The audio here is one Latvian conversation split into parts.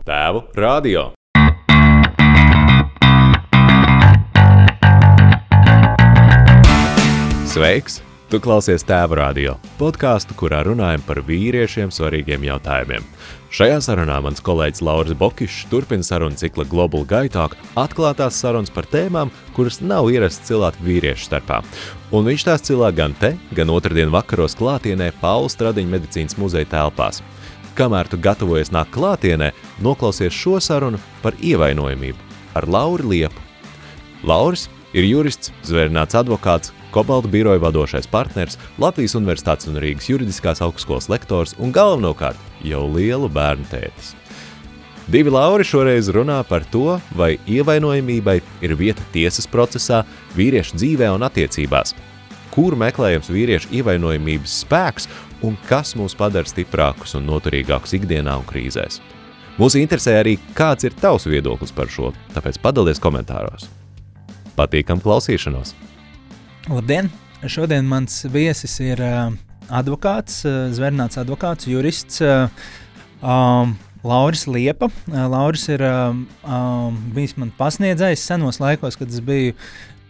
Tēvu radio. Sveiks! Tu klausies Tēva radio podkāstu, kurā runājam par vīriešiem svarīgiem jautājumiem. Šajā sarunā mans kolēģis Lauris Bokišs turpina sarunu cikla Global Gaitāk, atklātās sarunas par tēmām, kuras nav ierasts cilāt vīriešu starpā. Un viņš tās cilā gan te, gan otrdien vakaros klātienē Paula Stradiņa medicīnas muzeja telpās. Kamēr tu gatavojies nākt klātienē, noklausies šo sarunu par ievainojamību ar Lauru Liepu. Lauris ir jurists, zvērnāts advokāts, Kobalta biroja vadošais partners, Latvijas Universitātes un Rīgas juridiskās augstskolas lektors un galvenokārt jau lielu bērnu tētis. Divi Lauri šoreiz runā par to, vai ievainojamībai ir vieta tiesas procesā, vīriešu dzīvē un attiecībās. Kur meklējams vīriešu ievainojamības spēks un kas mūs padara stiprākus un noturīgākus ikdienā un krīzēs. Mūs interesē arī, kāds ir tavs viedoklis par šo, tāpēc padalies komentāros. Patīkam klausīšanos! Labdien! Šodien mans viesis ir advokāts, zvērnāts advokāts, jurists um, Lauris Liepa. Lauris ir um, bijis man pasniedzējis senos laikos, kad es biju,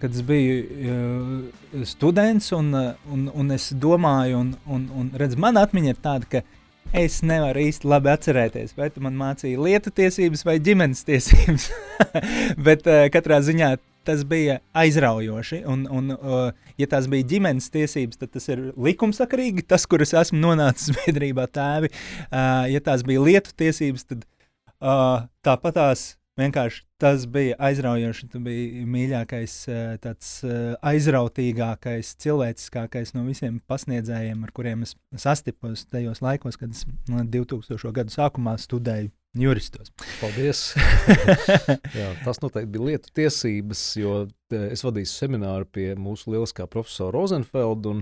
kad es biju uh, students, un, uh, un, un es domāju, un, un, un redz, man atmiņa ir tāda, ka Es nevaru īsti labi atcerēties, vai tu man mācīji lietu tiesības vai ģimenes tiesības. Bet uh, katrā ziņā tas bija aizraujoši. Un, un, uh, ja tās bija ģimenes tiesības, tad tas ir likumsakarīgi, tas, kuras esmu nonācis biedrībā tēvi. Uh, ja tās bija lietu tiesības, tad uh, tāpat tās vienkārši tas bija aizraujoši. Tu biji mīļākais, tāds aizrautīgākais, cilvēciskākais no visiem pasniedzējiem, ar kuriem es sastipos tajos laikos, kad es 2000. gadu sākumā studēju juristos. Paldies! Jā, tas noteikti bija lietu tiesības, jo es vadīju semināru pie mūsu lieliskā profesora Rozenfelda.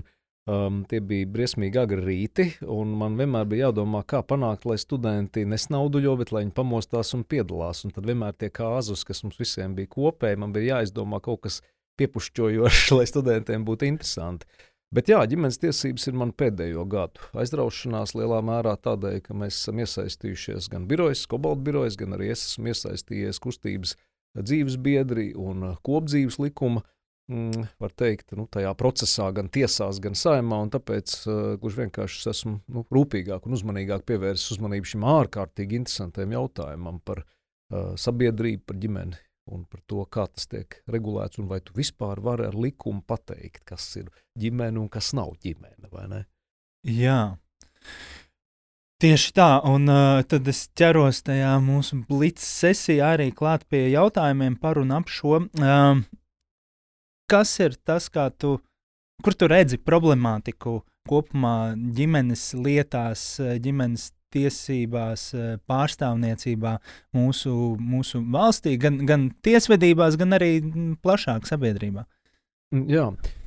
Um, tie bija briesmīgi agri rīti, un man vienmēr bija jādomā, kā panākt, lai studenti nesnauduļo, bet lai viņi pamostās un piedalās. Un tad vienmēr tie kāzus, kas mums visiem bija kopēji, man bija jāizdomā kaut kas piepušķojošs, lai studentiem būtu interesanti. Bet jā, ģimenes tiesības ir man pēdējo gadu aizraušanās lielā mērā tādēļ, ka mēs esam iesaistījušies gan birojas, kobalta birojas, gan arī es esmu iesaistījies kustības dzīves biedri un kopdzīves likuma. Mm, var teikt, nu, tajā procesā, gan tiesās, gan saimā, tāpēc uh, gluži vienkārši esmu nu, rūpīgāk un uzmanīgāk pievērsis uzmanību šim ārkārtīgi interesantam jautājumam par uh, sabiedrību, par ģimeni un par to, kā tas tiek regulēts, un vai tu vispār vari ar likumu pateikt, kas ir ģimene un kas nav ģimene? Jā. Tieši tā, un uh, tad es ķeros tajā mūsu blitz sesijā arī klāt pie jautājumiem par un ap šo. Uh, kas ir tas, kā tu, kur tu redzi problemātiku kopumā ģimenes lietās, ģimenes tiesībās, pārstāvniecībā mūsu, mūsu valstī, gan, gan tiesvedībās, gan arī plašāk sabiedrībā. Mm, jā,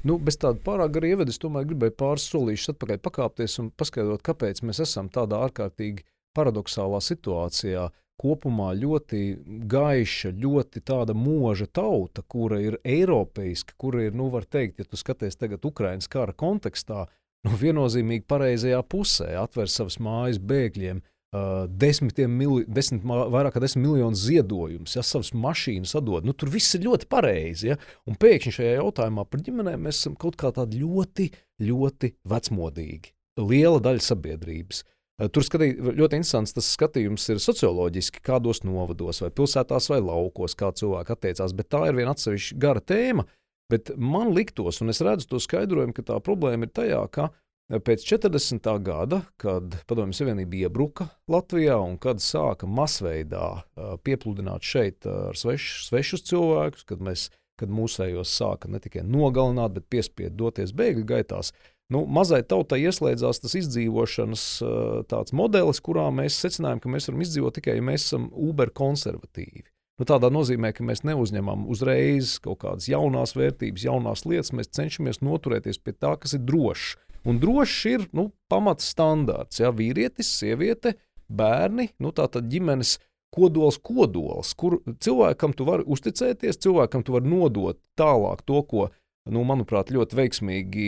nu, bez tāda pārāk gara ievada es tomēr gribēju pāris solīšus atpakaļ pakāpties un paskaidrot, kāpēc mēs esam tādā ārkārtīgi paradoxālā situācijā. Kopumā ļoti gaiša, ļoti tāda mūža tauta, kura ir eiropeiska, kura ir, nu, var teikt, ja tu skaties tagad Ukraiņas kara kontekstā, nu, viennozīmīgi pareizajā pusē, atver savas mājas bēgļiem, uh, desmitiem mili, desmit, vairāk kā desmit miljonus ziedojumus, ja savas mašīnas atdod. Nu, tur viss ir ļoti pareizi. Ja? Un pēkšņi šajā jautājumā par ģimenēm mēs esam kaut kā tādi ļoti, ļoti vecmodīgi. Liela daļa sabiedrības. Tur skatī, ļoti interesants tas skatījums ir socioloģiski, kādos novados, vai pilsētās, vai laukos, kā cilvēki attiecās. Bet tā ir viena atsevišķa gara tēma, uh, Bet man liktos, un es redzu to skaidrojumu, ka tā problēma ir tajā, ka eh, pēc 40. gada, kad Padomju Savienība iebruka Latvijā un kad sāka masveidā uh, piepludināt šeit uh, ar sveš, svešus cilvēkus, kad, mēs, kad mūsējos sāka ne tikai nogalināt, bet piespiedu doties bēgļu gaitās, nu, mazai tautai ieslēdzās tas izdzīvošanas uh, modelis, kurā mēs secinājām, ka mēs varam izdzīvot tikai, ja mēs esam uber konservatīvi. Nu, tādā nozīmē, ka mēs neuzņemam uzreiz kaut kādas jaunas vērtības, jaunas lietas. Mēs cenšamies noturēties pie tā, kas ir drošs. Un drošs ir nu, pamats standārts. Ja? Vīrietis, sieviete, bērni, nu, tātad ģimenes kodols, kodols, kur cilvēkam tu vari uzticēties, cilvēkam tu vari nodot tālāk to, ko nu, manuprāt, ļoti veiksmīgi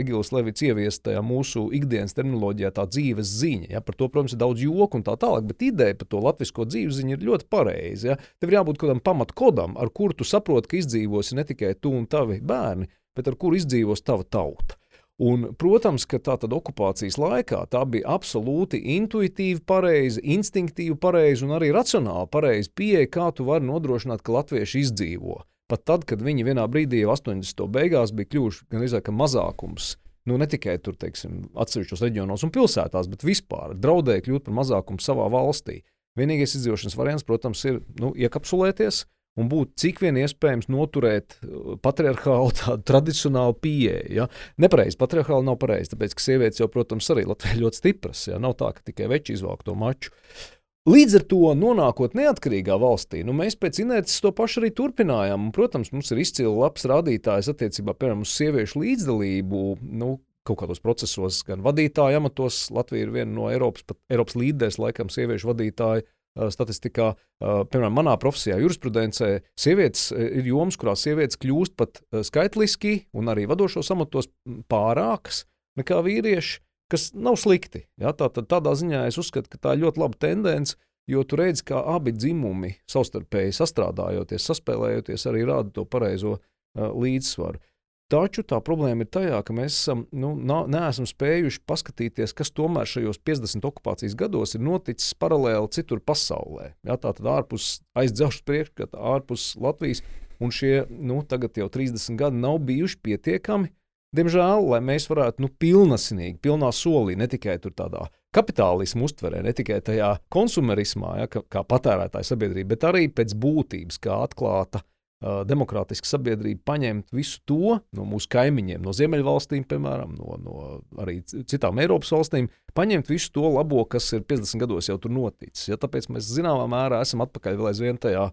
Egils Levits ieviest tajā mūsu ikdienas terminoloģijā tā dzīves ziņa. Ja? Par to, protams, ir daudz joku un tā tālāk, bet ideja par to latviešu dzīves ziņu ir ļoti pareiza. Ja? Tev ir jābūt kaut kādam pamatkodam, ar kuru tu saproti, ka izdzīvosi ne tikai tu un tavi bērni, bet ar kuru izdzīvos tava tauta. Un, protams, ka tā tad okupācijas laikā tā bija absolūti intuitīvi pareiza, instinktīvi pareiza un arī racionāli pareiza pieeja, kā tu vari nodrošināt, ka latvieši izdzīvo. Pat tad, kad viņi vienā brīdī, jau 80. beigās, bija kļuvuši gan izsaka mazākums, nu ne tikai tur, teiksim, atsevišķos reģionos un pilsētās, bet vispār draudēja kļūt par mazākumu savā valstī. Vienīgais izdzīvošanas variants, protams, ir nu, iekapsulēties un būt cik vien iespējams noturēt uh, patriarchālu, tādu tradicionālu pieeju. Ja? Nepareizi, patriarchāli nav pareizi, tāpēc, ka sievietes jau, protams, arī Latvijā ļoti stipras. Ja? Nav tā, ka tikai veči izvelk to maču. Līdz ar to, nonākot neatkarīgā valstī, nu, mēs pēc inerces to pašu arī turpinājām. Un, protams, mums ir izcili labs rādītājs attiecībā piemēram, uz sieviešu līdzdalību. Nu, Kaut kādos procesos, gan vadītāju amatos, Latvija ir viena no Eiropas, Eiropas līderes, laikam, sieviešu vadītāju uh, statistikā. Uh, piemēram, manā profesijā, jurisprudencē, sievietes uh, ir jomas, kurās sievietes kļūst pat skaitliski un arī vadošos amatos pārākas nekā vīrieši kas nav slikti. Ja? Tā, tad, tādā ziņā es uzskatu, ka tā ir ļoti laba tendence, jo tu redzi, kā abi dzimumi savstarpēji sastrādājoties, saspēlējoties, arī rāda to pareizo uh, līdzsvaru. Taču tā problēma ir tajā, ka mēs esam, nu, neesam spējuši paskatīties, kas tomēr šajos 50 okupācijas gados ir noticis paralēli citur pasaulē. Ja, tā tad ārpus aizdzelžas priekškata, ārpus Latvijas, un šie nu, tagad jau 30 gadi nav bijuši pietiekami, Diemžēl, lai mēs varētu nu, pilnīgi, pilnā solī, ne tikai tādā kapitālismu uztverē, ne tikai tajā konsumerismā, ja, kā, kā patērētāja sabiedrība, bet arī pēc būtības, kā atklāta uh, demokrātiska sabiedrība, paņemt visu to no mūsu kaimiņiem, no Ziemeļvalstīm, piemēram, no, no arī citām Eiropas valstīm, paņemt visu to labo, kas ir 50 gados jau tur noticis. Ja, tāpēc mēs zināmā mērā esam atpakaļ vēl aizvien tajā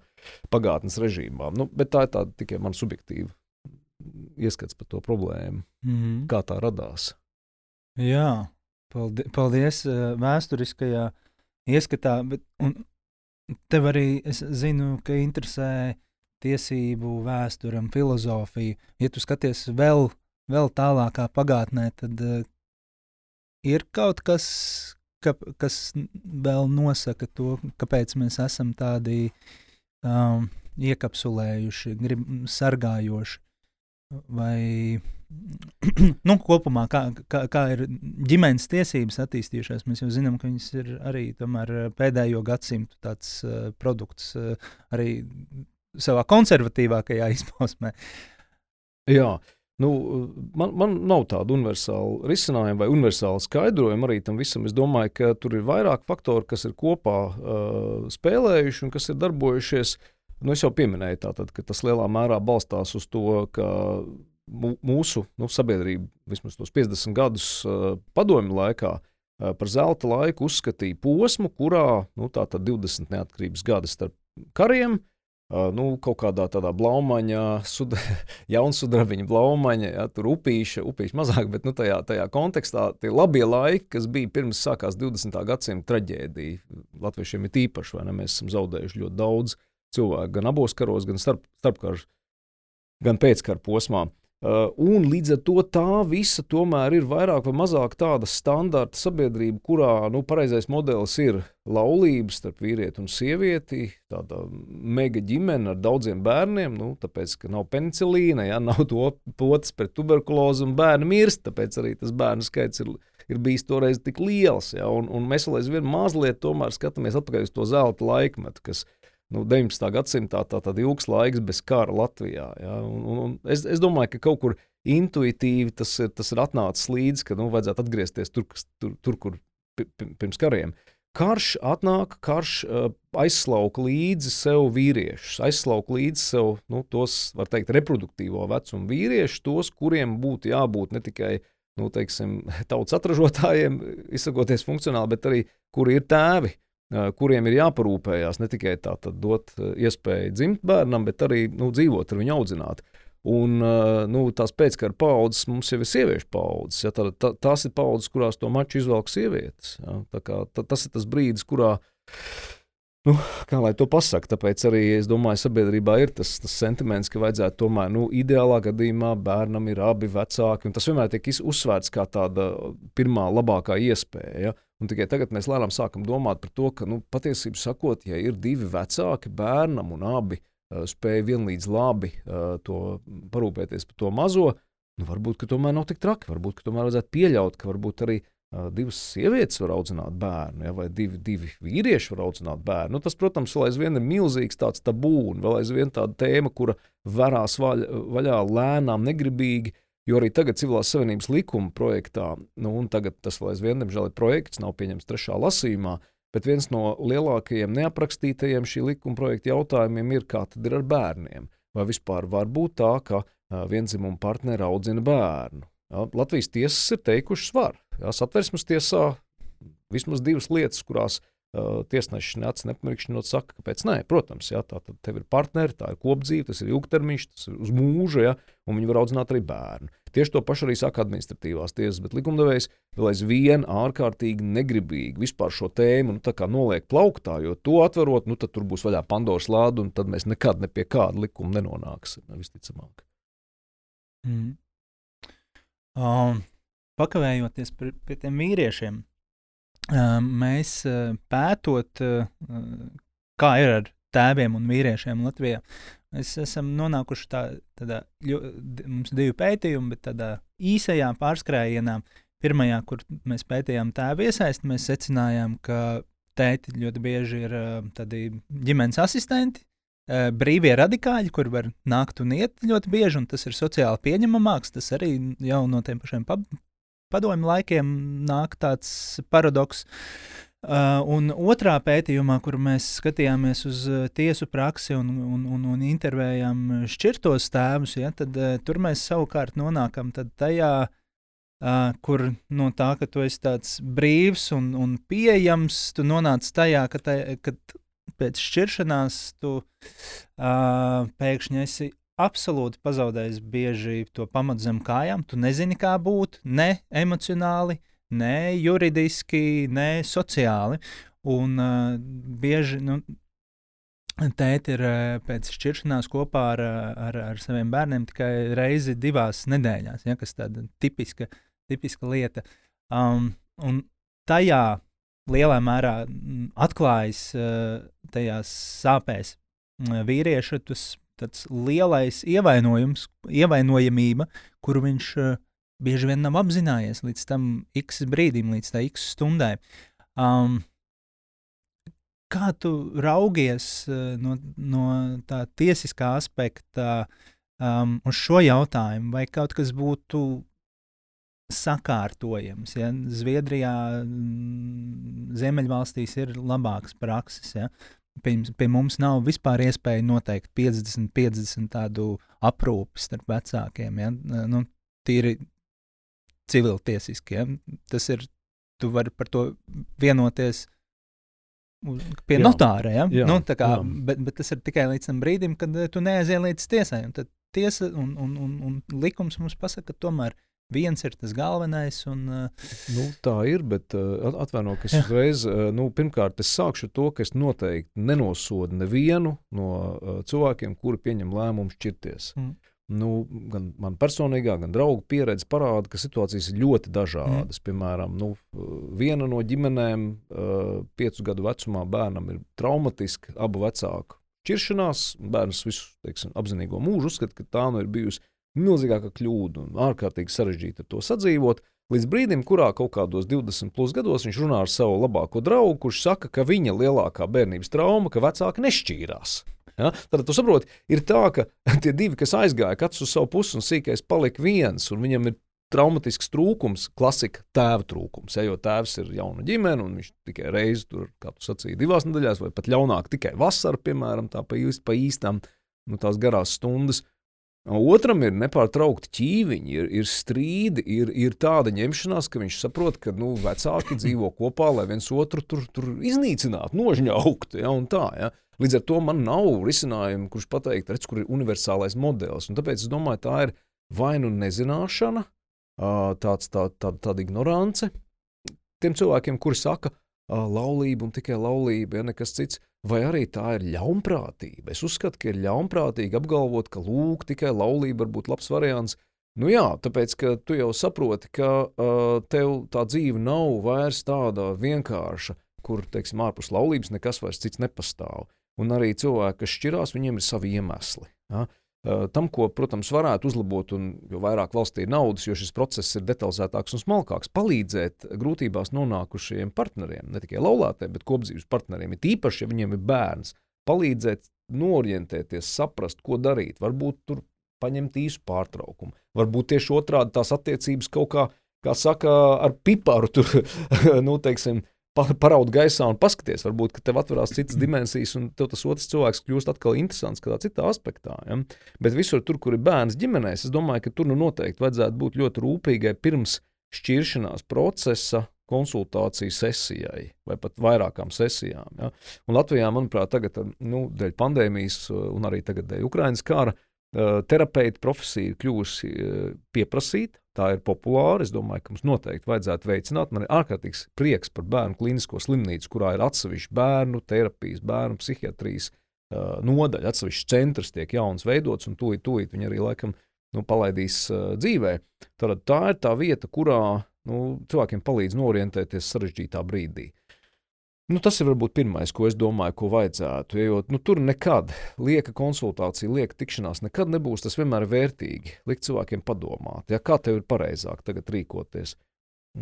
pagātnes režīmā. Nu, bet tā ir tāda tikai man subjektīva ieskats par to problēmu, mm -hmm. kā tā radās. Jā, paldies, paldies vēsturiskajā ieskatā. Bet, tev arī es zinu, ka interesē tiesību, vēsture un filozofija. Ja tu skaties vēl, vēl tālākā pagātnē, tad uh, ir kaut kas, ka, kas vēl nosaka to, kāpēc mēs esam tādi um, iekapsulējuši, grib, sargājoši vai nu, kopumā, kā, kā, kā ir ģimenes tiesības attīstījušās. Mēs jau zinām, ka viņas ir arī pēdējo gadsimtu tāds, uh, produkts, uh, arī savā konservatīvākajā izpausmē. Jā. Nu, man, man nav tāda universāla risinājuma vai universāla skaidrojuma arī tam visam. Es domāju, ka tur ir vairāk faktoru, kas ir kopā uh, spēlējuši un kas ir darbojušies uh, Nu, es jau pieminēju, tātad, ka tas lielā mērā balstās uz to, ka mūsu nu, sabiedrība vismaz tos 50 gadus uh, padomju laikā uh, par zelta laiku uzskatīja posmu, kurā nu, 20 neatkarības gadi starp kariem. Uh, nu, kaut kādā tādā blaumaņā, sud, jaunsudrabiņa blaumaņa, ja, tur upīša, upīša mazāk, bet nu, tajā, tajā kontekstā tie labie laiki, kas bija pirms sākās 20. gadsimta traģēdija, latviešiem ir īpaši, vai ne, mēs esam zaudējuši ļoti daudz uh, cilvēku gan abos karos, gan starp, starpkaru, gan pēckara posmā. Uh, un līdz ar to tā visa tomēr ir vairāk vai mazāk tāda standarta sabiedrība, kurā nu, pareizais modelis ir laulības starp vīrieti un sievieti, tāda mega ģimene ar daudziem bērniem, nu, tāpēc, ka nav penicilīna, ja, nav to potes pret tuberkulozi un bērni mirst, tāpēc arī tas bērnu skaits ir, ir bijis toreiz tik liels. Ja, un, un mēs vēl aizvien mazliet tomēr skatāmies atpakaļ uz to zelta laikmetu, kas ir nu, 19. gadsimtā tā tad ilgs laiks bez kara Latvijā. Ja? Un, un, un es, es domāju, ka kaut kur intuitīvi tas ir, tas ir atnācis līdzi, ka nu, vajadzētu atgriezties tur, tur, tur kur pirms kariem. Karš atnāk, karš uh, aizslauka līdzi sev vīriešus, aizslauka līdzi sev nu, tos, var teikt, reproduktīvo vecumu vīriešus, tos, kuriem būtu jābūt ne tikai nu, teiksim, tautas atražotājiem, izsakoties funkcionāli, bet arī kuri ir tēvi, kuriem ir jāparūpējas ne tikai tā, dot iespēju dzimt bērnam, bet arī nu, dzīvot ar viņu audzināt. Un nu, tās pēckara paudzes mums jau ir sieviešu paudzes. Ja, tā, tā, tās ir paudzes, kurās to maču izvelk sievietes. Ja, kā, tā, tas ir tas brīdis, kurā Nu, kā lai to pasakā, tāpēc arī es domāju, sabiedrībā ir tas, tas sentiments, ka vajadzētu tomēr, nu, ideālā gadījumā bērnam ir abi vecāki. Tas vienmēr tiek uzsvērts kā tāda pirmā labākā iespēja. Ja? Un tikai tagad mēs lēnām sākam domāt par to, ka, nu, patiesībā sakot, ja ir divi vecāki bērnam un abi uh, spēj vienlīdz labi uh, to parūpēties par to mazo, nu, varbūt tomēr nav tik traki. Varbūt tomēr vajadzētu pieļaut, ka varbūt arī divas sievietes var audzināt bērnu, ja, vai divi, divi vīrieši var audzināt bērnu. Nu, tas, protams, vēl aizvien ir milzīgs tāds tabū un vēl aizvien tāda tēma, kura varās vaļ, vaļā lēnām, negribīgi. Jo arī tagad civilās savienības likuma projektā, nu, un tagad tas vēl aizvien, diemžēl, ir projekts, nav pieņemts trešā lasījumā, bet viens no lielākajiem neaprakstītajiem šī likuma projekta jautājumiem ir, kā tad ir ar bērniem. Vai vispār var būt tā, ka vienzimuma partneri audzina bērnu? Ja, Latvijas tiesas ir teikušas, var. Ja, satversmes tiesā vismaz divas lietas, kurās uh, tiesnesis nāca nepamirkšķinot, saka, kāpēc nē. Protams, ja, tā tad tev ir partneri, tā ir kopdzīve, tas ir ilgtermiņš, tas ir uz mūžu, ja, un viņi var audzināt arī bērnu. Tieši to pašu arī saka administratīvās tiesas, bet likumdevējs vēl aizvien ārkārtīgi negribīgi vispār šo tēmu nu, noliek plauktā, jo to atverot, nu, tad tur būs vaļā Pandoras lāde, un tad mēs nekad ne pie kāda likuma nenonāksim, visticamāk. Mm. Um, pakavējoties pie, tiem vīriešiem, mēs uh, pētot, uh, kā ir ar tēviem un vīriešiem Latvijā, mēs esam nonākuši tā, tādā, mums divi pētījumi, bet tādā īsajā pārskrējienā, pirmajā, kur mēs pētījām tēvu iesaisti, mēs secinājām, ka tēti ļoti bieži ir uh, tādi ģimenes asistenti, brīvie radikāļi, kur var nākt un iet ļoti bieži, un tas ir sociāli pieņemamāks. Tas arī jau no tiem pašiem padomju laikiem nāk tāds paradoks. Uh, un otrā pētījumā, kur mēs skatījāmies uz tiesu praksi un, un, un, un intervējām šķirtos tēvus, ja, tad uh, tur mēs savukārt nonākam tajā, uh, kur no tā, ka tu esi tāds brīvs un, un pieejams, tu nonāc tajā, ka, tā, ka pēc šķiršanās tu uh, pēkšņi esi absolūti pazaudējis bieži to pamatu zem kājām. Tu nezini, kā būt ne emocionāli, ne juridiski, ne sociāli. Un uh, bieži nu, tēti ir uh, pēc šķiršanās kopā ar, ar, ar saviem bērniem tikai reizi divās nedēļās, ja, kas tāda tipiska, tipiska lieta. Um, un tajā lielā mērā mm, atklājas uh, tajās sāpēs mm, vīrieša tas tāds lielais ievainojums, ievainojamība, kuru viņš uh, bieži vien nav apzinājies līdz tam x brīdim, līdz tai x stundai. Um, kā tu raugies uh, no, no tā tiesiskā aspekta um, uz šo jautājumu, vai kaut kas būtu sakārtojams. Ja? Zviedrijā, mm, Ziemeļvalstīs ir labākas prakses. Ja? Pie, pie mums nav vispār iespēja noteikt 50, 50 tādu aprūpi starp vecākiem. Ja? Nu, tīri civiltiesiski. Ja? Tas ir, tu vari par to vienoties pie jā. notāra. Ja? Jā, nu, kā, jā. bet, bet tas ir tikai līdz tam brīdim, kad tu neaizies līdz tiesai. Un tad tiesa un, un, un, un likums mums pasaka, ka tomēr viens ir tas galvenais. Un, uh, nu, tā ir, bet uh, atvaino, ka es uzreiz, uh, nu, pirmkārt, es sākšu ar to, ka es noteikti nenosodu nevienu no uh, cilvēkiem, kuri pieņem lēmumu šķirties. Mm. Nu, gan man personīgā, gan draugu pieredze parāda, ka situācijas ir ļoti dažādas. Mm. Piemēram, nu, viena no ģimenēm, uh, piecu gadu vecumā, bērnam ir traumatiska abu vecāku šķiršanās. Bērns visu teiksim, apzinīgo mūžu uzskata, ka tā nu ir bijusi milzīgāka kļūda un ārkārtīgi sarežģīta ar to sadzīvot. Līdz brīdim, kurā kaut kādos 20 plus gados viņš runā ar savu labāko draugu, kurš saka, ka viņa lielākā bērnības trauma, ka vecāki nešķīrās. Ja? Tad jūs saprotat, ir tā, ka tie divi, kas aizgāja, katrs uz savu pusi un sīkais palika viens, un viņam ir traumatisks trūkums, klasika tēva trūkums. Ja, jo tēvs ir jauna ģimene, un viņš tikai reizi tur, kā tu sacīji, divās nedēļās, vai pat ļaunāk, tikai vasarā, piemēram, tā pa, īst, pa īstām, nu, tās garās stundas. Otram ir nepārtraukti ķīviņi, ir, ir strīdi, ir, ir tāda ņemšanās, ka viņš saprot, ka nu, vecāki dzīvo kopā, lai viens otru tur, tur iznīcinātu, nožņauktu. Ja, tā, ja. Līdz ar to man nav risinājumu, kurš pateikt, redz, kur ir universālais modelis. Un tāpēc es domāju, tā ir vai nu nezināšana, tāds, tā, tā, tāda ignorance tiem cilvēkiem, kuri saka, laulība un tikai laulība, ja nekas cits. Vai arī tā ir ļaunprātība? Es uzskatu, ka ir ļaunprātīgi apgalvot, ka lūk, tikai laulība var būt labs variants. Nu jā, tāpēc, ka tu jau saproti, ka uh, tev tā dzīve nav vairs tāda vienkārša, kur, teiksim, ārpus laulības nekas vairs cits nepastāv. Un arī cilvēki, kas šķirās, viņiem ir savi iemesli. Ja? Uh, tam, ko, protams, varētu uzlabot, un jo vairāk valstī ir naudas, jo šis process ir detalizētāks un smalkāks, palīdzēt grūtībās nonākušajiem partneriem, ne tikai laulātiem, bet kopdzīves partneriem, ir īpaši, ja viņiem ir bērns, palīdzēt norientēties, saprast, ko darīt. Varbūt tur paņemt īsu pārtraukumu. Varbūt tieši otrādi tās attiecības kaut kā, kā saka, ar piparu tur, nu, teiksim, paraud gaisā un paskaties, varbūt tev atverās citas dimensijas, un tev tas otrs cilvēks kļūst atkal interesants kādā citā aspektā. Ja? Bet visur, tur, kur ir bērns ģimenēs, es domāju, ka tur nu noteikti vajadzētu būt ļoti rūpīgai pirms šķiršanās procesa. Konsultāciju sesijai, vai pat vairākām sesijām. Ja? Un Latvijā, manuprāt, tagad, nu, dēļ pandēmijas, un arī tagad dēļ Ukraiņas kara, terapeita profesija ir kļuvusi pieprasīta, tā ir populāra. Es domāju, ka mums noteikti vajadzētu veicināt. Man ir ārkārtīgs prieks par bērnu klinisko slimnīcu, kurā ir atsevišķa bērnu terapijas, bērnu psihiatrijas uh, nodaļa, atsevišķs centrs tiek jauns veidots, un tūlīt, tūlīt viņi arī laikam nu, palaidīs dzīvē. Tad tā ir tā vieta, kurā nu, cilvēkiem palīdz norientēties sarežģītā brīdī. Nu, tas ir varbūt pirmais, ko es domāju, ko vajadzētu. Jo nu, tur nekad lieka konsultācija, lieka tikšanās nekad nebūs. Tas vienmēr vērtīgi. Likt cilvēkiem padomāt, ja, kā tev ir pareizāk tagad rīkoties.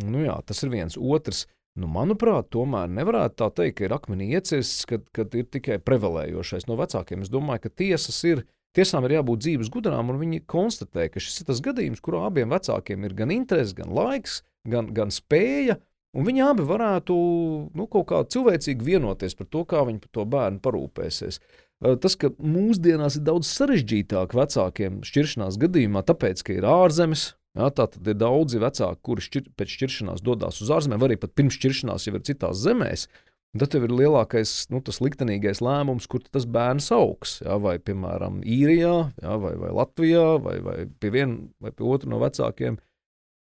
Nu, jā, tas ir viens. Otrs, nu, manuprāt, tomēr nevarētu tā teikt, ka ir akmenī iecirsts, kad, kad ir tikai prevalējošais no vecākiem. Es domāju, ka tiesas ir. Tiesām ir jābūt dzīves gudrām, un viņi konstatē, ka šis ir tas gadījums, kurā abiem vecākiem ir gan interese, gan laiks, gan, gan spēja uh, Un viņi abi varētu nu, kaut kā cilvēcīgi vienoties par to, kā viņi par to bērnu parūpēsies. Tas, ka mūsdienās ir daudz sarežģītāk vecākiem šķiršanās gadījumā, tāpēc, ka ir ārzemes, jā, tā tad ir daudzi vecāki, kuri šķir, pēc šķiršanās dodas uz ārzemēm, arī pat pirms šķiršanās jau ir citās zemēs. Tad tev ir lielākais, nu, tas liktenīgais lēmums, kur tas bērns augs. Jā, vai, piemēram, īrijā, jā, vai, vai Latvijā, vai, vai pie viena vai pie otra no vecākiem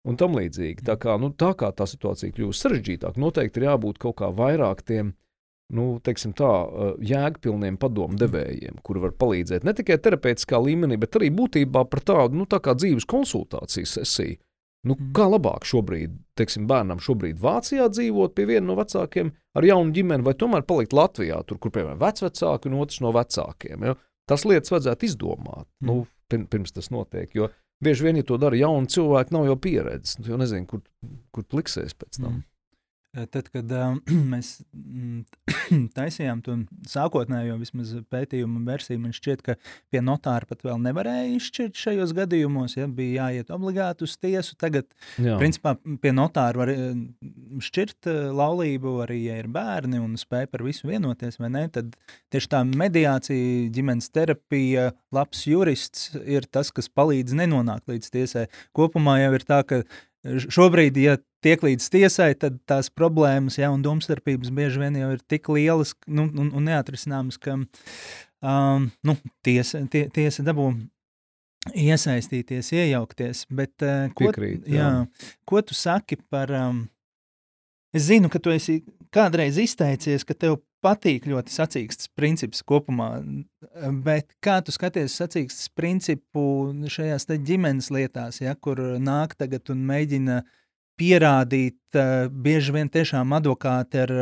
un tam līdzīgi. Tā kā, nu, tā kā tā situācija kļūst sarežģītāka, noteikti ir jābūt kaut kā vairāk tiem nu, tā, jēgpilniem padomu devējiem, kuri var palīdzēt ne tikai terapeitiskā līmenī, bet arī būtībā par tādu nu, tā dzīves konsultāciju sesiju. Nu, mm. kā labāk šobrīd, teiksim, bērnam šobrīd Vācijā dzīvot pie viena no vecākiem ar jaunu ģimeni, vai tomēr palikt Latvijā, tur, kur piemēram vecvecāki un otrs no vecākiem. Ja? Tas lietas vajadzētu izdomāt, nu, pirms tas notiek. Jo Bieži vien, ja to dara jauni cilvēki, nav jau pieredzes. Nu, jau nezinu, kur, kur pliksēs pēc tam. Mm. Tad, kad mēs taisījām to sākotnējo vismaz pētījumu versiju, man šķiet, ka pie notāra pat vēl nevarēja izšķirt šajos gadījumos. Ja, bija jāiet obligāti uz tiesu. Tagad, Jā. principā, pie notāra var šķirt laulību arī, ja ir bērni un spēj par visu vienoties, vai ne? Tad tieši tā mediācija, ģimenes terapija, labs jurists ir tas, kas palīdz nenonākt līdz tiesai. Kopumā jau ir tā, ka šobrīd, ja tiek līdz tiesai, tad tās problēmas ja, un domstarpības bieži vien jau ir tik lielas nu, un, un neatrisināmas, ka um, nu, tiesa, tie, tiesa dabū iesaistīties, iejaukties. Bet, uh, ko, Piekrīt, jā. Jā, ko tu saki par... Um, es zinu, ka tu esi kādreiz izteicies, ka tev patīk ļoti sacīkstas princips kopumā, bet kā tu skaties sacīkstas principu šajās te ģimenes lietās, ja, kur nāk tagad un mēģina pierādīt, bieži vien tiešām advokāti ar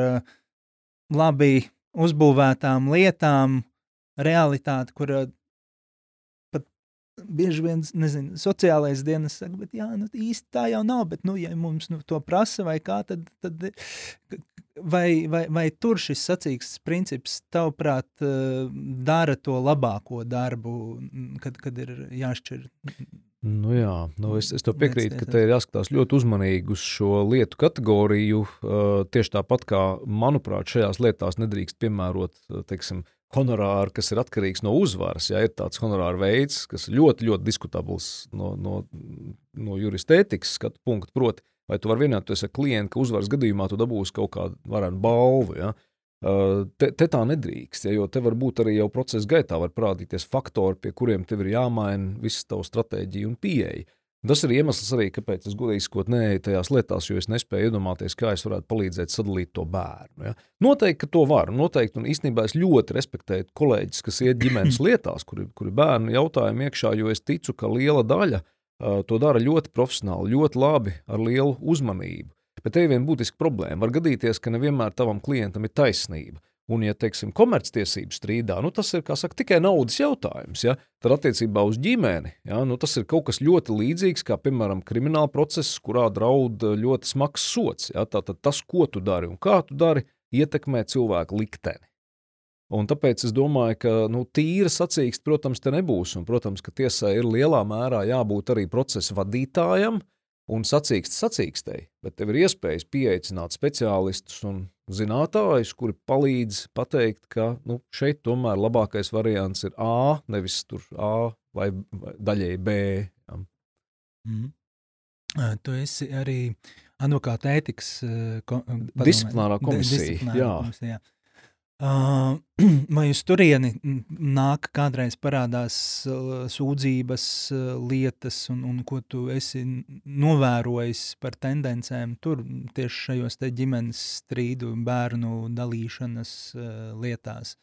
labi uzbūvētām lietām, realitāti, kur uh, pat bieži vien, nezinu, sociālais dienas saka, bet jā, nu īsti tā jau nav, bet, nu, ja mums nu, to prasa vai kā, tad, tad vai, vai, vai tur šis sacīks princips, tavuprāt, dara to labāko darbu, kad, kad ir jāšķir Nu jā, nu es, es to piekrītu, ka te ir jāskatās ļoti uzmanīgi uz šo lietu kategoriju. Uh, tieši tāpat kā, manuprāt, šajās lietās nedrīkst piemērot teiksim, honorāru, kas ir atkarīgs no uzvaras. Ja ir tāds honorāra veids, kas ļoti, ļoti diskutabls no, no, no juristētikas skatu punkta, proti, vai tu vari vienoties ar klientu, ka uzvaras gadījumā tu dabūsi kaut kādu varenu balvu. Ja? Te, te tā nedrīkst, ja, jo te var būt arī jau procesa gaitā, var parādīties faktori, pie kuriem tev ir jāmaina visa tava stratēģija un pieeja. Tas ir iemesls arī, kāpēc es godīgi sakot, neeju tajās lietās, jo es nespēju iedomāties, kā es varētu palīdzēt sadalīt to bērnu. Ja? Noteikti, ka to var. Noteikti, un īstenībā es ļoti respektēju kolēģis, kas iet ģimenes lietās, kuri, kuri bērnu jautājumu iekšā, jo es ticu, ka liela daļa uh, to dara ļoti profesionāli, ļoti labi, ar lielu uzmanību. Bet te ir viena būtiska problēma. Var gadīties, ka nevienmēr tavam klientam ir taisnība. Un, ja teiksim, komerctiesību strīdā, nu, tas ir saka, tikai naudas jautājums. Ja? Tad attiecībā uz ģimeni ja? nu, tas ir kaut kas ļoti līdzīgs, kā piemēram krimināla process, kurā draud ļoti smags sots. Ja? Tātad tas, ko tu dari un kā tu dari, ietekmē cilvēku likteni. Un tāpēc es domāju, ka nu, tīra sacīksts, protams, te nebūs. Un, protams, ka tiesai ir lielā mērā jābūt arī procesa vadītājam, un sacīksts sacīkstēji, bet tev ir iespējas pieaicināt speciālistus un zinātājus, kuri palīdz pateikt, ka nu, šeit tomēr labākais variants ir A, nevis tur A vai, vai daļēji B. Ja. Mm. Tu esi arī advokāta ētikas padomē. disciplinārā komisija. Disciplinārā jā. komisija jā. Vai uz turieni nāk kādreiz parādās sūdzības, lietas, un, un ko tu esi novērojis par tendencēm tur tieši šajos te ģimenes strīdu, bērnu dalīšanas lietās?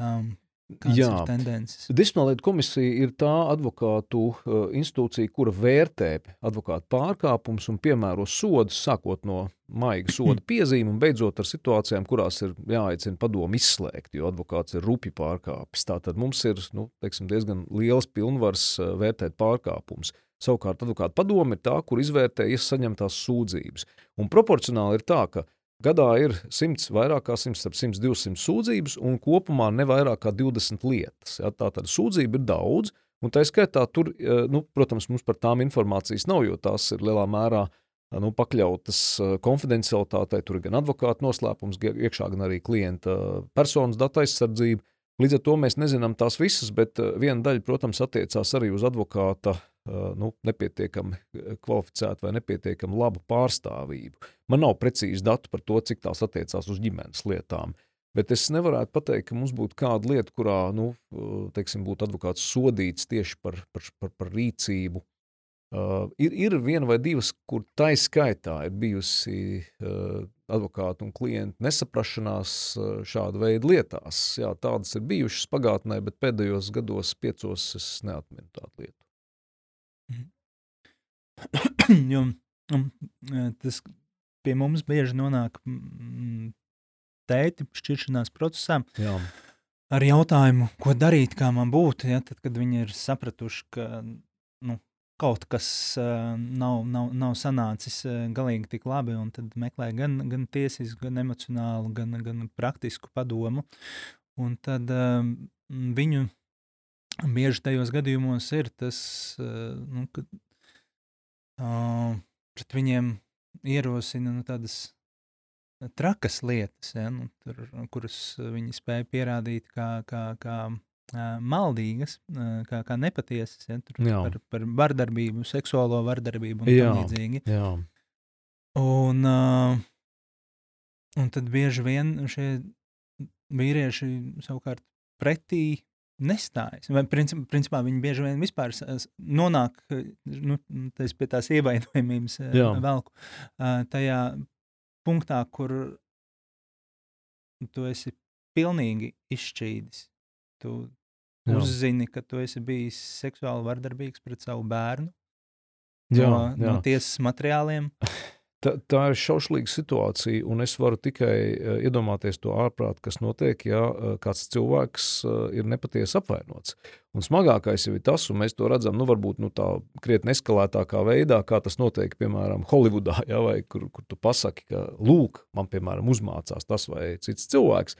Um, Kādas Jā, ir tendences? Disciplinārlietu komisija ir tā advokātu uh, institūcija, kura vērtē advokātu pārkāpumus un piemēro sodus, sākot no maiga soda piezīme un beidzot ar situācijām, kurās ir jāaicina padomu izslēgt, jo advokāts ir rupi pārkāpis. Tātad mums ir nu, teiksim, diezgan liels pilnvars uh, vērtēt pārkāpumus. Savukārt advokāta padome ir tā, kur izvērtē saņemtās sūdzības. Un proporcionāli ir tā, ka Gadā ir 100, vairāk kā 100, 100, 200 sūdzības un kopumā ne vairāk kā 20 lietas. Ja, tā tad sūdzība ir daudz, un tā skaitā tur, eh, nu, protams, mums par tām informācijas nav, jo tās ir lielā mērā eh, nu, pakļautas eh, konfidencialitātei. Tur ir gan advokāta noslēpums, iekšā gan arī klienta personas datu aizsardzība. Līdz ar to mēs nezinām tās visas, bet viena daļa, protams, attiecās arī uz advokāta nu, nepietiekami kvalificētu vai nepietiekami labu pārstāvību. Man nav precīzi datu par to, cik tās attiecās uz ģimenes lietām. Bet es nevaru pateikt, ka mums būtu kāda lieta, kurā nu, teiksim, būtu advokāts sodīts tieši par, par, par, par rīcību. Uh, ir, ir viena vai divas, kur tā izskaitā ir bijusi uh, advokātu un klientu nesaprašanās uh, šāda veida lietās. Jā, tādas ir bijušas pagātnē, bet pēdējos gados, piecos, es neatminu tādu lietu. jo um, tas pie mums bieži nonāk tēti šķiršanās procesā. Jā. Ar jautājumu, ko darīt, kā man būtu, ja, tad, kad viņi ir sapratuši, ka nu, kaut kas uh, nav, nav, nav sanācis uh, galīgi tik labi, un tad meklē gan, gan tiesisku, gan emocionālu, gan, gan praktisku padomu. Un tad uh, viņu bieži tajos gadījumos ir tas, uh, nu, ka uh, pret viņiem ierosina nu, tādas trakas lietas, ja, nu, tur, kuras viņi spēja pierādīt kā, kā, kā maldīgas, kā, kā nepatiesas, ja, par, par vardarbību, seksuālo vardarbību un tā līdzīgi. Jā. Un, un tad bieži vien šie vīrieši savukārt pretī nestājas. Vai, principā, principā viņi bieži vien vispār nonāk nu, pie tās ievainojumības eh, velku tajā punktā, kur tu esi pilnīgi izšķīdis. Tu Jā. uzzini, ka tu esi bijis seksuāli vardarbīgs pret savu bērnu jā, no, jā. no tiesas materiāliem. Tā, tā ir šaušalīga situācija, un es varu tikai uh, iedomāties to ārprāt, kas notiek, ja uh, kāds cilvēks uh, ir nepatiesi apvainots. Un smagākais jau ir tas, un mēs to redzam, nu, varbūt nu, tā krietni eskalētākā veidā, kā tas notiek, piemēram, Holivudā, ja, vai kur, kur tu pasaki, ka, lūk, man, piemēram, uzmācās tas vai cits cilvēks,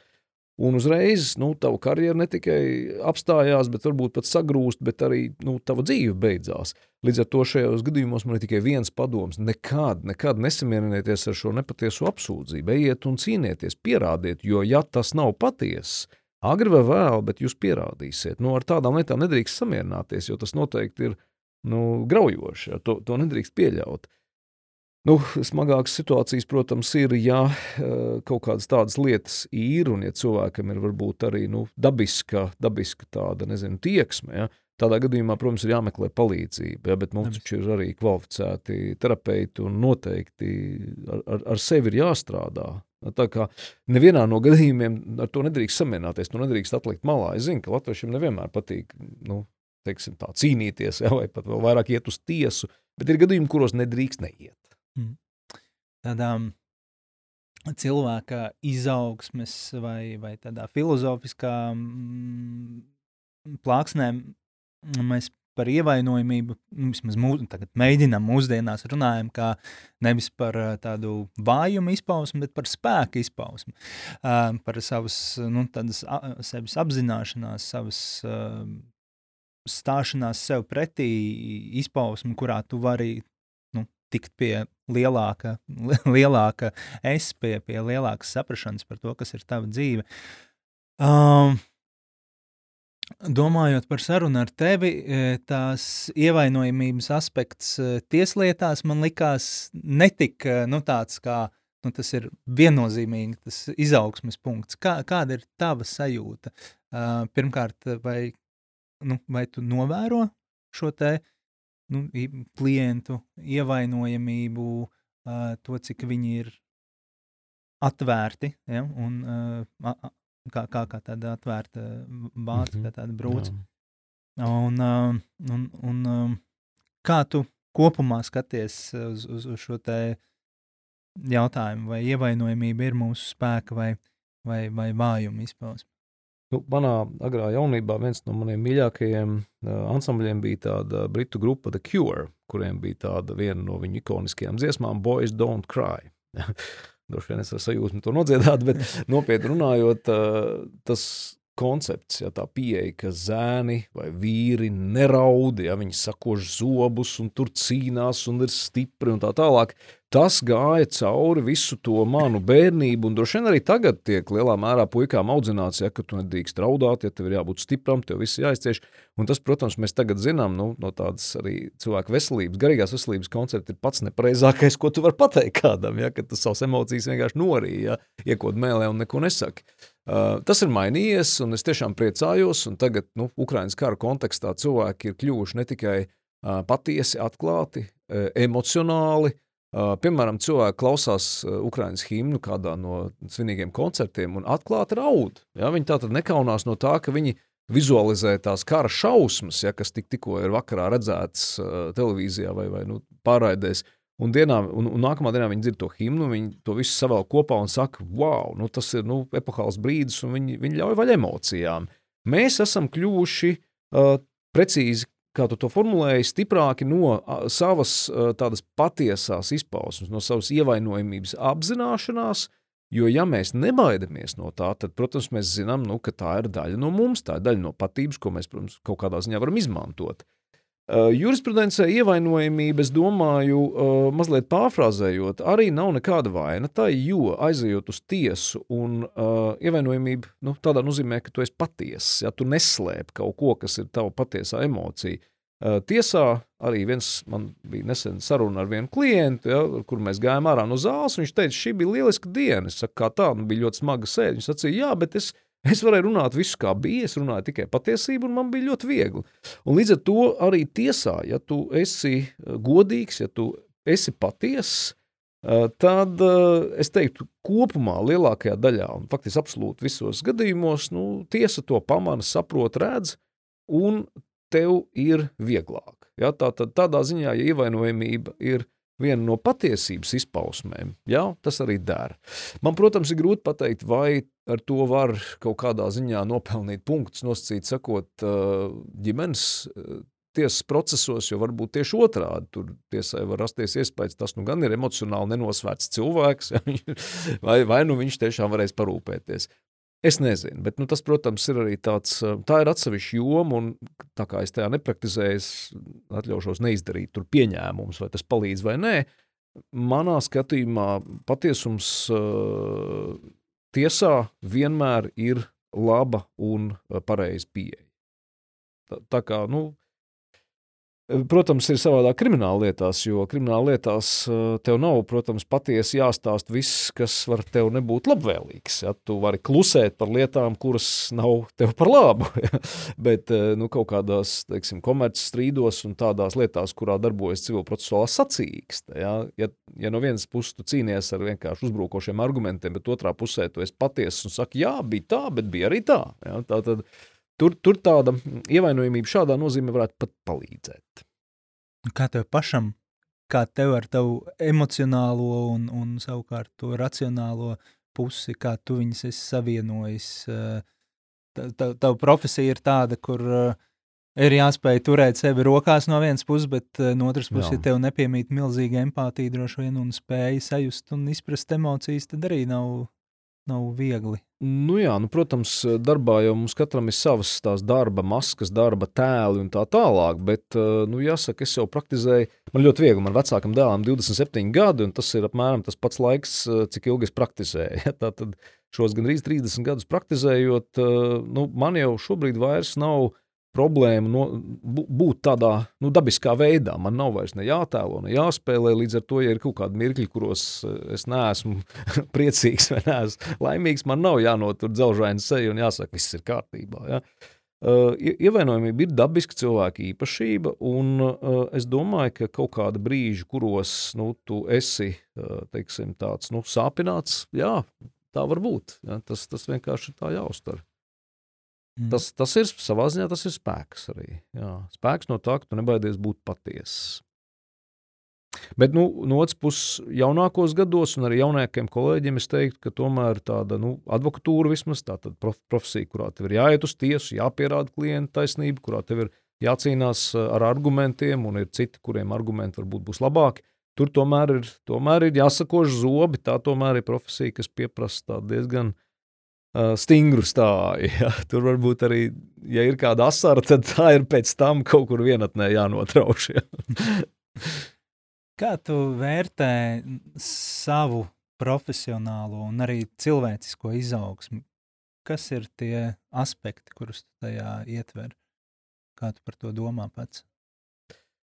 Un uzreiz nu, tava karjera ne tikai apstājās, bet varbūt pat sagrūst, bet arī nu, tava dzīve beidzās. Līdz ar to šajos gadījumos man ir tikai viens padoms. Nekad, nekad nesamierinieties ar šo nepatieso apsūdzību. Ejiet un cīnieties, pierādiet, jo ja tas nav patiesa, agri vai vēl, bet jūs pierādīsiet. Nu, ar tādām lietām nedrīkst samierināties, jo tas noteikti ir nu, graujoši. To, to nedrīkst pieļaut. Nu, smagākas situācijas, protams, ir, ja eh, kaut kādas tādas lietas ir, un ja cilvēkam ir varbūt arī nu, dabiska, dabiska tāda, nezinu, tieksme, ja, tādā gadījumā, protams, ir jāmeklē palīdzība. Ja, bet mums taču ir arī kvalificēti terapeiti un noteikti ar, ar, ar sevi ir jāstrādā. Tā kā nevienā no gadījumiem ar to nedrīkst samierināties, to nedrīkst atlikt malā. Es zinu, ka latviešiem nevienmēr patīk nu, teiksim, tā, cīnīties, ja, vai pat vēl vairāk iet uz tiesu, bet ir gadījumi, kuros nedrīkst neiet. Mm. Tādām cilvēka izaugsmes vai, vai tādā filozofiskā mm, plāksnē mēs par ievainojamību, nu, vismaz mūs, mēģinām mūsdienās runājam, kā nevis par tādu vājumu izpausmi, bet par spēku izpausmi, uh, par savas, nu, tādas sevis apzināšanās, savas uh, stāšanās sev pretī izpausmi, kurā tu vari tikt pie lielāka, lielāka es, pie, pie lielākas saprašanas par to, kas ir tava dzīve. Um, Domājot par sarunu ar tevi, e, tās ievainojamības aspekts e, tieslietās man likās netika nu, tāds, kā nu, tas ir viennozīmīgi tas izaugsmes punkts. Kā, kāda ir tava sajūta? Pirmkārt, vai, nu, vai tu novēro šo te nu, klientu ievainojamību, to, cik viņi ir atvērti ja, un kā, kā, kā tāda atvērta bāze, mm -hmm. kā tāda brūce. Un, un, un kā tu kopumā skaties uz, uz, uz šo jautājumu, vai ievainojamība ir mūsu spēka vai, vai, vai vājuma izpausme? Nu, manā agrā jaunībā viens no maniem mīļākajiem uh, ansambļiem bija tāda britu grupa The Cure, kuriem bija tāda viena no viņu ikoniskajām dziesmām Boys Don't Cry. Droši vien es ar sajūsmu to nodziedātu, bet nopietni runājot, uh, tas koncepts, ja tā pieeja, ka zēni vai vīri neraud, ja viņi sakož zobus un tur cīnās un ir stipri un tā tālāk. Tas gāja cauri visu to manu bērnību, un droši vien arī tagad tiek lielā mērā puikām audzināts, ja, tu nedrīkst raudāt, ja tev ir jābūt stipram, tev viss jāizcieš. Un tas, protams, mēs tagad zinām nu, no tādas arī cilvēku veselības, garīgās veselības koncepta ir pats nepareizākais, ko tu vari pateikt kādam, ja, tu savas emocijas vienkārši norīji, ja, iekod mēlē un neko nesaki. Uh, tas ir mainījies, un es tiešām priecājos. Tagad, nu, Ukraiņas kara kontekstā cilvēki ir kļuvuši ne tikai uh, patiesi, atklāti, uh, emocionāli. Piemēram, cilvēki klausās Ukraiņas himnu kādā no svinīgiem koncertiem un atklāti raud. Ja? Viņi tā tad nekaunās no tā, ka viņi vizualizē tās kara šausmas, ja, kas tik, tikko ir vakarā redzētas uh, televīzijā vai, vai nu, pārraidēs. Un, dienā, un, un nākamā dienā viņi dzird to himnu, viņi to visu savēl kopā un saka, wow, nu, tas ir nu, epohāls brīdis, un viņi, viņi ļauj vaļ emocijām. Mēs esam kļuvuši uh, precīzi, kā tu to formulēji, stiprāki no savas tādas patiesās izpausmes, no savas ievainojamības apzināšanās, jo ja mēs nebaidamies no tā, tad, protams, mēs zinām, nu, ka tā ir daļa no mums, tā ir daļa no patības, ko mēs, protams, kaut kādā ziņā varam izmantot. Uh, jurisprudencē ievainojamība, es domāju, mazliet pārfrāzējot, arī nav nekāda vaina. Tā jo aizejot uz tiesu, un uh, ievainojamība nu, tādā nozīmē, ka tu esi patiess, ja tu neslēp kaut ko, kas ir tava patiesā emocija. Uh, tiesā arī viens man bija nesen saruna ar vienu klientu, ja, kur mēs gājām ārā no zāles. Viņš teica, šī bija lieliska diena. Es saku, kā tā, nu, bija ļoti smaga sēde. Viņš sacīja, jā, bet es Es varēju runāt visu, kā bija. Es runāju tikai patiesību, un man bija ļoti viegli. Un līdz ar to arī tiesā, ja tu esi eh, godīgs, ja tu esi patiess, eh, tad eh, es teiktu, kopumā lielākajā daļā, un faktiski absolūti visos gadījumos, nu, tiesa to pamana, saprot, redz, un tev ir vieglāk. Ja, tā, tad, tādā ziņā, ja ievainojamība ir viena no patiesības izpausmēm, jā, tas arī dara. Man, protams, ir grūti pateikt, vai ar to var kaut kādā ziņā nopelnīt punktus, nosacīt, sakot, ģimenes tiesas procesos, jo varbūt tieši otrādi tur tiesai var rasties iespējas, tas nu gan ir emocionāli nenosvērts cilvēks, vai, vai nu viņš tiešām varēs parūpēties. Es nezinu, bet nu, tas, protams, ir arī tāds, tā ir atsevišķa joma, un tā kā es tajā nepraktizēju, es atļaušos neizdarīt tur pieņēmumus, vai tas palīdz vai nē. Manā skatījumā patiesums uh, tiesā vienmēr ir laba un pareiza pieeja. Tā, tā kā, nu, Protams, ir savādāk krimināla lietās, jo krimināla lietās eh, tev nav, protams, patiesi jāstāst viss, kas var tev nebūt labvēlīgs. Ja? Tu vari klusēt par lietām, kuras nav tev par labu, ja? bet eh, nu, kaut kādās, teiksim, komerces strīdos un tādās lietās, kurā darbojas civilprocesuālā sacīkste. Ja? Ja, ja no vienas puses tu cīnies ar vienkārši uzbrukošiem argumentiem, bet otrā pusē tu esi patiess un saki, jā, bija tā, bet bija arī tā. Ja? Tā tad, Tur, tur tāda ievainojamība šādā nozīmē varētu pat palīdzēt. Kā tev pašam, kā tev ar tavu emocionālo un, un savukārt to racionālo pusi, kā tu viņus esi savienojis? Tava tā, profesija ir tāda, kur uh, ir jāspēj turēt sevi rokās no vienas puses, bet uh, no otras puses, ja tev nepiemīt milzīga empātija droši vien un spēja sajust un izprast emocijas, tad arī nav nav viegli. Nu jā, nu, protams, darbā jau mums katram ir savas tās darba maskas, darba tēli un tā tālāk, bet, eh, nu, jāsaka, es jau praktizēju, man ļoti viegli, man vecākam dēlam 27 gadi, un tas ir apmēram tas pats laiks, eh, cik ilgi es praktizēju. Ja, tātad šos gandrīz 30 gadus praktizējot, eh, nu, man jau šobrīd vairs nav problēmu no, būt tādā nu, dabiskā veidā. Man nav vairs ne jātēlo, ne jāspēlē. Līdz ar to, ja ir kaut kādi mirkļi, kuros eh, es neesmu priecīgs vai neesmu laimīgs, man nav jānotur dzelžaina seja un jāsaka, viss ir kārtībā. Ja? Uh, ievainojamība ir dabiska cilvēka īpašība, un uh, es domāju, ka kaut kāda brīža, kuros nu, tu esi uh, teiksim, tāds nu, sāpināts, jā, tā var būt. Ja? Tas, tas vienkārši ir tā jāuztver. Mm. Tas, tas ir savā ziņā tas ir spēks arī. Jā. Spēks no tā, ka tu nebaidies būt patiess. Bet nu, no otras puses, jaunākos gados, un arī jaunākiem kolēģiem, es teiktu, ka tomēr tāda nu, advokatūra vismaz tāda prof, profesija, kurā tev ir jāiet uz tiesu, jāpierāda klienta taisnība, kurā tev ir jācīnās eh, ar argumentiem, un ir citi, kuriem argumenti varbūt būs labāki. Tur tomēr ir, tomēr ir jāsakož zobi. Tā tomēr ir profesija, kas prasa diezgan uh, stingru stāju. Ja. Tur varbūt arī, ja ir kāda asara, tad tā ir pēc tam kaut kur vienatnē jānotrauš. Ja. Kā tu vērtē savu profesionālo un arī cilvēcisko izaugsmu? Kas ir tie aspekti, kurus tu tajā ietver? Kā tu par to domā pats?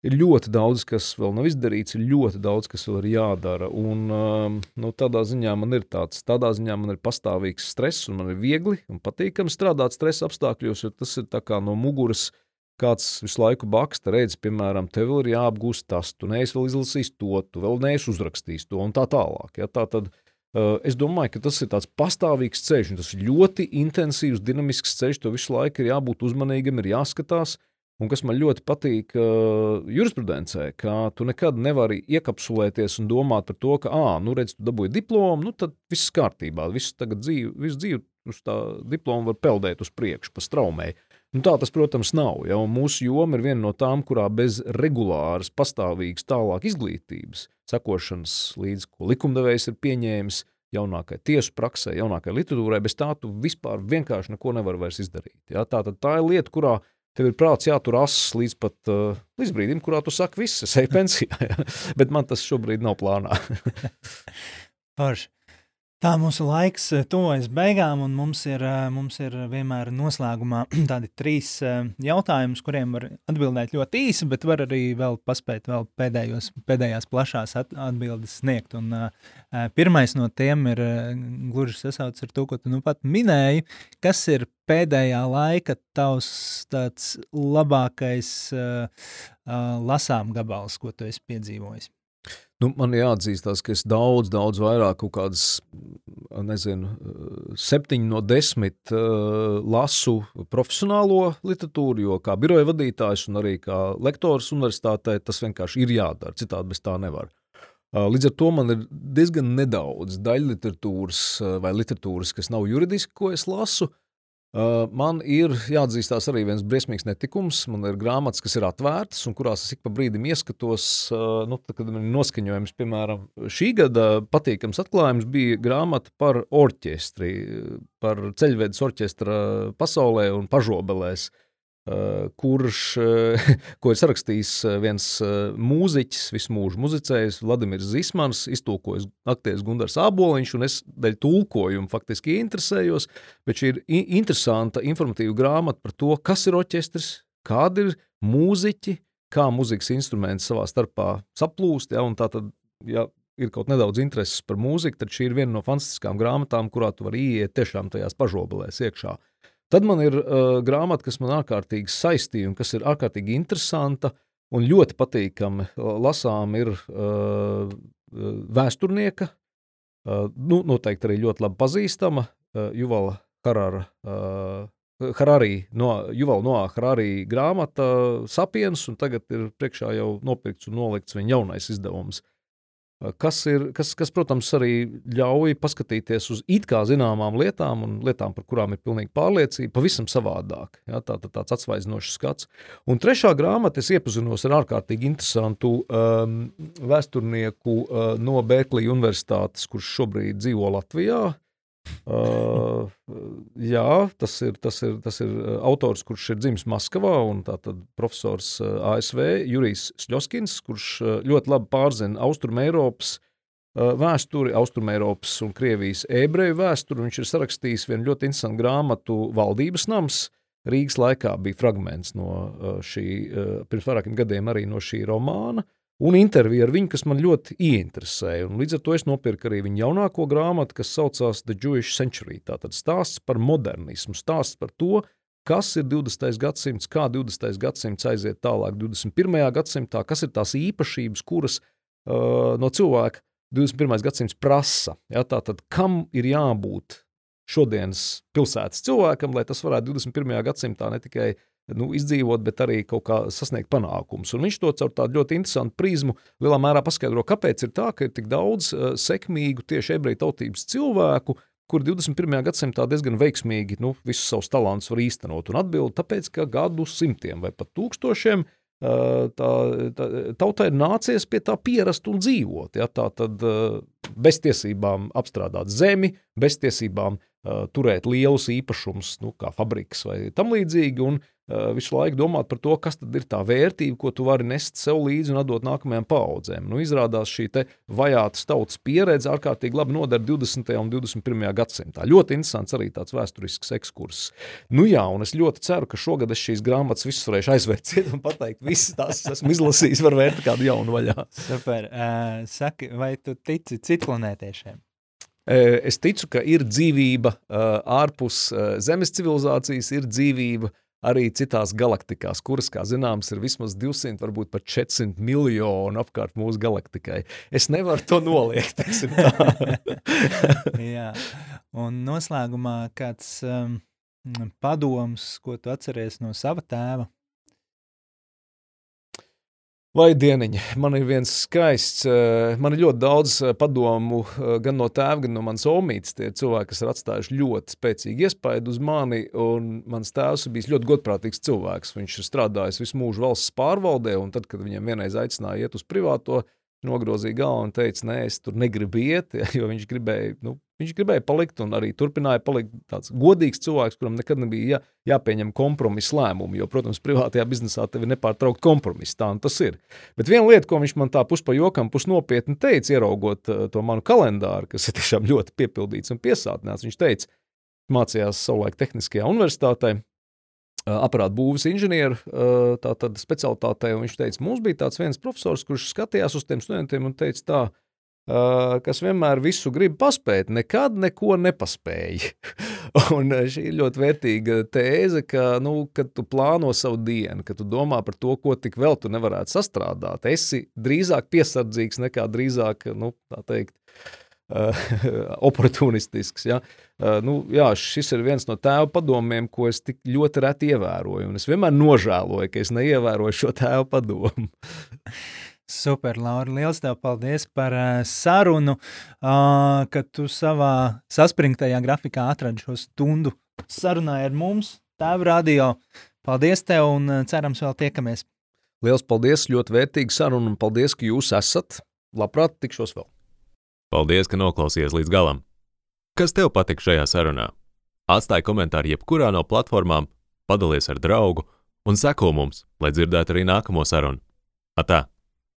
Ir ļoti daudz, kas vēl nav izdarīts, ir ļoti daudz, kas vēl ir jādara. Un, um, nu, tādā ziņā man ir tāds, tādā ziņā man ir pastāvīgs stress, un man ir viegli un patīkami strādāt stresa apstākļos, jo tas ir no muguras. Kāds visu laiku baksta, redz, piemēram, tev ir jāapgūst tas, tu neesi vēl izlasījis to, tu vēl neesi uzrakstījis to, un tā tālāk. Ja? Tā tad, uh, es domāju, ka tas ir tāds pastāvīgs ceļš, un tas ir ļoti intensīvs, dinamisks ceļš. Tev visu laiku ir jābūt uzmanīgam, ir jāskatās, uh, Un kas man ļoti patīk uh, jurisprudencē, ka tu nekad nevari iekapsulēties un domāt par to, ka, ah, nu, redz, tu dabūji diplomu, nu, tad viss kārtībā, viss tagad dzīve, visu dzīvi uz tā diplomu var peldēt uz priekšu, pa straumēji. Nu, tā tas, protams, nav. Ja? Mūsu joma ir viena no tām, kurā bez regulāras, pastāvīgas, tālāk izglītības, sekošanas līdz ko likumdevējs ir pieņēmis, jaunākai tiesu praksē, jaunākai literatūrai, bez tā tu vispār vienkārši neko nevari vairs izdarīt. Ja? Tā, tā ir lieta, kurā Tev ir prāts jātur ass līdz pat uh, līdz brīdim, kurā tu saki, viss, es eju pensijā. Ja? Bet man tas šobrīd nav plānā. Forši. Tā mūsu laiks eh, tuvojas beigām, un mums ir, eh, mums ir vienmēr noslēgumā tādi trīs eh, jautājumi, kuriem var atbildēt ļoti īsi, bet var arī vēl paspēt vēl pēdējos, pēdējās plašās atbildes sniegt. Un, pirmais no tiem ir gluži sasaucts ar to, ko tu nu pat minēji. Kas ir pēdējā laika tavs tāds labākais uh, uh, lasām gabals, ko tu esi piedzīvojis? Nu, man jāatzīstās, ka es daudz, daudz vairāk, kaut kādas, nezinu, septiņi no desmit uh, lasu profesionālo literatūru, jo kā biroja vadītājs un arī kā lektors universitātē tas vienkārši ir jādara, citādi bez tā nevar. Uh, līdz ar to man ir diezgan nedaudz daļliteratūras vai literatūras, kas nav juridiski, ko es lasu, Uh, man ir jāatzīstās arī viens briesmīgs netikums. Man ir grāmatas, kas ir atvērtas un kurās es ik pa brīdim ieskatos. Uh, nu, tad, kad man ir noskaņojums, piemēram, šī gada patīkams atklājums bija grāmata par orķestri, par ceļvedes orķestra pasaulē un pažobelēs. Eh, kurš, ko ir sarakstījis viens mūziķis, visu mūžu muzicējis, Vladimirs Zismans, iztulkojis aktieris Gundars Āboliņš, un es dēļ tulkojumu faktiski interesējos, bet šī ir interesanta informatīva grāmata par to, kas ir orķestris, kādi ir mūziķi, kā mūzikas instrumenti savā starpā saplūst. Ja, tā tad, ja ir kaut nedaudz intereses par mūziku, tad šī ir viena no fantastiskām grāmatām, kurā tu vari ieiet tiešām tajās pažobelēs iekšā. Tad man ir uh, grāmata, kas man ārkārtīgi saistīja un kas ir ārkārtīgi interesanta un ļoti patīkami lasām, ir uh, vēsturnieka, uh, nu, noteikti arī ļoti labi pazīstama uh, Juvala Harara. Uh, Harari, no Juvala Noā Harari grāmata Sapiens, un tagad ir priekšā jau nopirkts un nolikts viņa jaunais izdevums. Kas, ir, kas, kas, protams, arī ļauj paskatīties uz it kā zināmām lietām un lietām, par kurām ir pilnīgi pārliecība, pavisam savādāk. Ja, tā, tā, tāds atsvaidzinošs skats. Un trešā grāmata es iepazinos ar ārkārtīgi interesantu um, vēsturnieku uh, no Bēklī Universitātes, kurš šobrīd dzīvo Latvijā. Uh, jā, tas ir, tas, ir, tas ir autors, kurš ir dzimis Maskavā, un tātad profesors ASV Jurijs Sļoskins, kurš ļoti labi pārzina Austrumēropas vēsturi, Austrumēropas un Krievijas ebreju vēsturi. Viņš ir sarakstījis vienu ļoti interesantu grāmatu Valdības nams. Rīgas laikā bija fragments no šī, pirms vairākiem gadiem arī no šī romāna. Uh, un interviju ar viņu, kas man ļoti ieinteresēja. Un līdz ar to es nopirku arī viņa jaunāko grāmatu, kas saucās The Jewish Century. Tātad stāsts par modernismu, stāsts par to, kas ir 20. gadsimts, kā 20. gadsimts aiziet tālāk 21. gadsimtā, kas ir tās īpašības, kuras uh, no cilvēka 21. gadsimts prasa. Ja, tātad, kam ir jābūt šodienas pilsētas cilvēkam, lai tas varētu 21. gadsimtā ne tikai uh, nu, izdzīvot, bet arī kaut kā sasniegt panākumus. Un viņš to caur tādu ļoti interesantu prizmu lielā mērā paskaidro, kāpēc ir tā, ka ir tik daudz uh, sekmīgu tieši ebreju tautības cilvēku, kur 21. gadsimtā diezgan veiksmīgi nu, visus savus talantus var īstenot. Un atbild tāpēc, ka gadu simtiem vai pat tūkstošiem uh, tā, tā, tautai ir nācies pie tā pierast un dzīvot. Ja? Tā tad uh, bez tiesībām apstrādāt zemi, bez tiesībām turēt lielus īpašumus, nu, kā fabrikas vai tam līdzīgi, un Eh, visu laiku domāt par to, kas tad ir tā vērtība, ko tu vari nest sev līdzi un atdot nākamajām paudzēm. Nu, izrādās šī vajātas tautas pieredze ārkārtīgi labi noder 20. un 21. gadsimtā. Ļoti interesants arī tāds vēsturisks ekskurss. Nu jā, un es ļoti ceru, ka šogad es šīs grāmatas visas varēšu aizvērt ciet un pateikt, visas tās esmu izlasījis, var vērt kādu jaunu vaļā. Super. Uh, saki, vai tu tici citplanētiešiem? Eh, es ticu, ka ir dzīvība ārpus Zemes civilizācijas, ir dzīvība arī citās galaktikās, kuras, kā zināms, ir vismaz 200, varbūt pat 400 miljoni apkārt mūsu galaktikai. Es nevaru to noliegt. Jā, un noslēgumā kāds um, padoms, ko tu atceries no sava tēva? Vai dieniņa, man ir viens skaists, eh, man ir ļoti daudz eh, padomu eh, gan no tēva, gan no manas omītes. Tie cilvēki, kas ir atstājuši ļoti spēcīgu iespaidu uz mani, un mans tēvs ir bijis ļoti godprātīgs cilvēks. Viņš ir strādājis visu mūžu valsts pārvaldē, un tad, kad viņam vienreiz aicināja iet uz privāto, nogrozīja galvu un teica, nē, es tur negribu iet, jo viņš gribēja, nu, viņš gribēja palikt un arī turpināja palikt tāds godīgs cilvēks, kuram nekad nebija jā, jāpieņem kompromisu lēmumu, jo, protams, privātajā biznesā tev ir nepārtraukt kompromisu, tā tas ir. Bet viena lieta, ko viņš man tā pus pa jokam, pus nopietni teica, ieraugot uh, to manu kalendāru, kas ir tiešām ļoti piepildīts un piesātināts, viņš teica, mācījās savulaik Tehniskajā universitātē, aparātu būvniecības inženieru specialitātē. Viņš teica, mums bija tāds viens profesors, kurš skatījās uz tiem studentiem un teica, tā, kas vienmēr visu grib paspēt, nekad neko nepaspēja. un šī ir ļoti vērtīga tēze, ka, nu, kad tu plāno savu dienu, kad tu domā par to, ko tik vēl tu nevarētu sastrādāt, esi drīzāk piesardzīgs nekā drīzāk, nu, tā teikt, uh, oportunistisks. Ja? Nu, jā, šis ir viens no tēva padomiem, ko es tik ļoti reti ievēroju. Es vienmēr nožēloju, ka es neievēroju šo tēva padomu. Super, Laura. Lielas tev paldies par uh, sarunu, uh, ka tu savā saspringtajā grafikā atradi šo stundu sarunāji ar mums, tēva radio. Paldies tev un uh, cerams vēl tiekamies. Liels paldies, ļoti vērtīga saruna un paldies, ka jūs esat. Labprāt, tikšos vēl. Paldies, ka noklausījāties līdz galam! Kas tev patika šajā sarunā? Atstāj komentāru jebkurā no platformām, padalies ar draugu un seko mums, lai dzirdētu arī nākamo sarunu. Atā!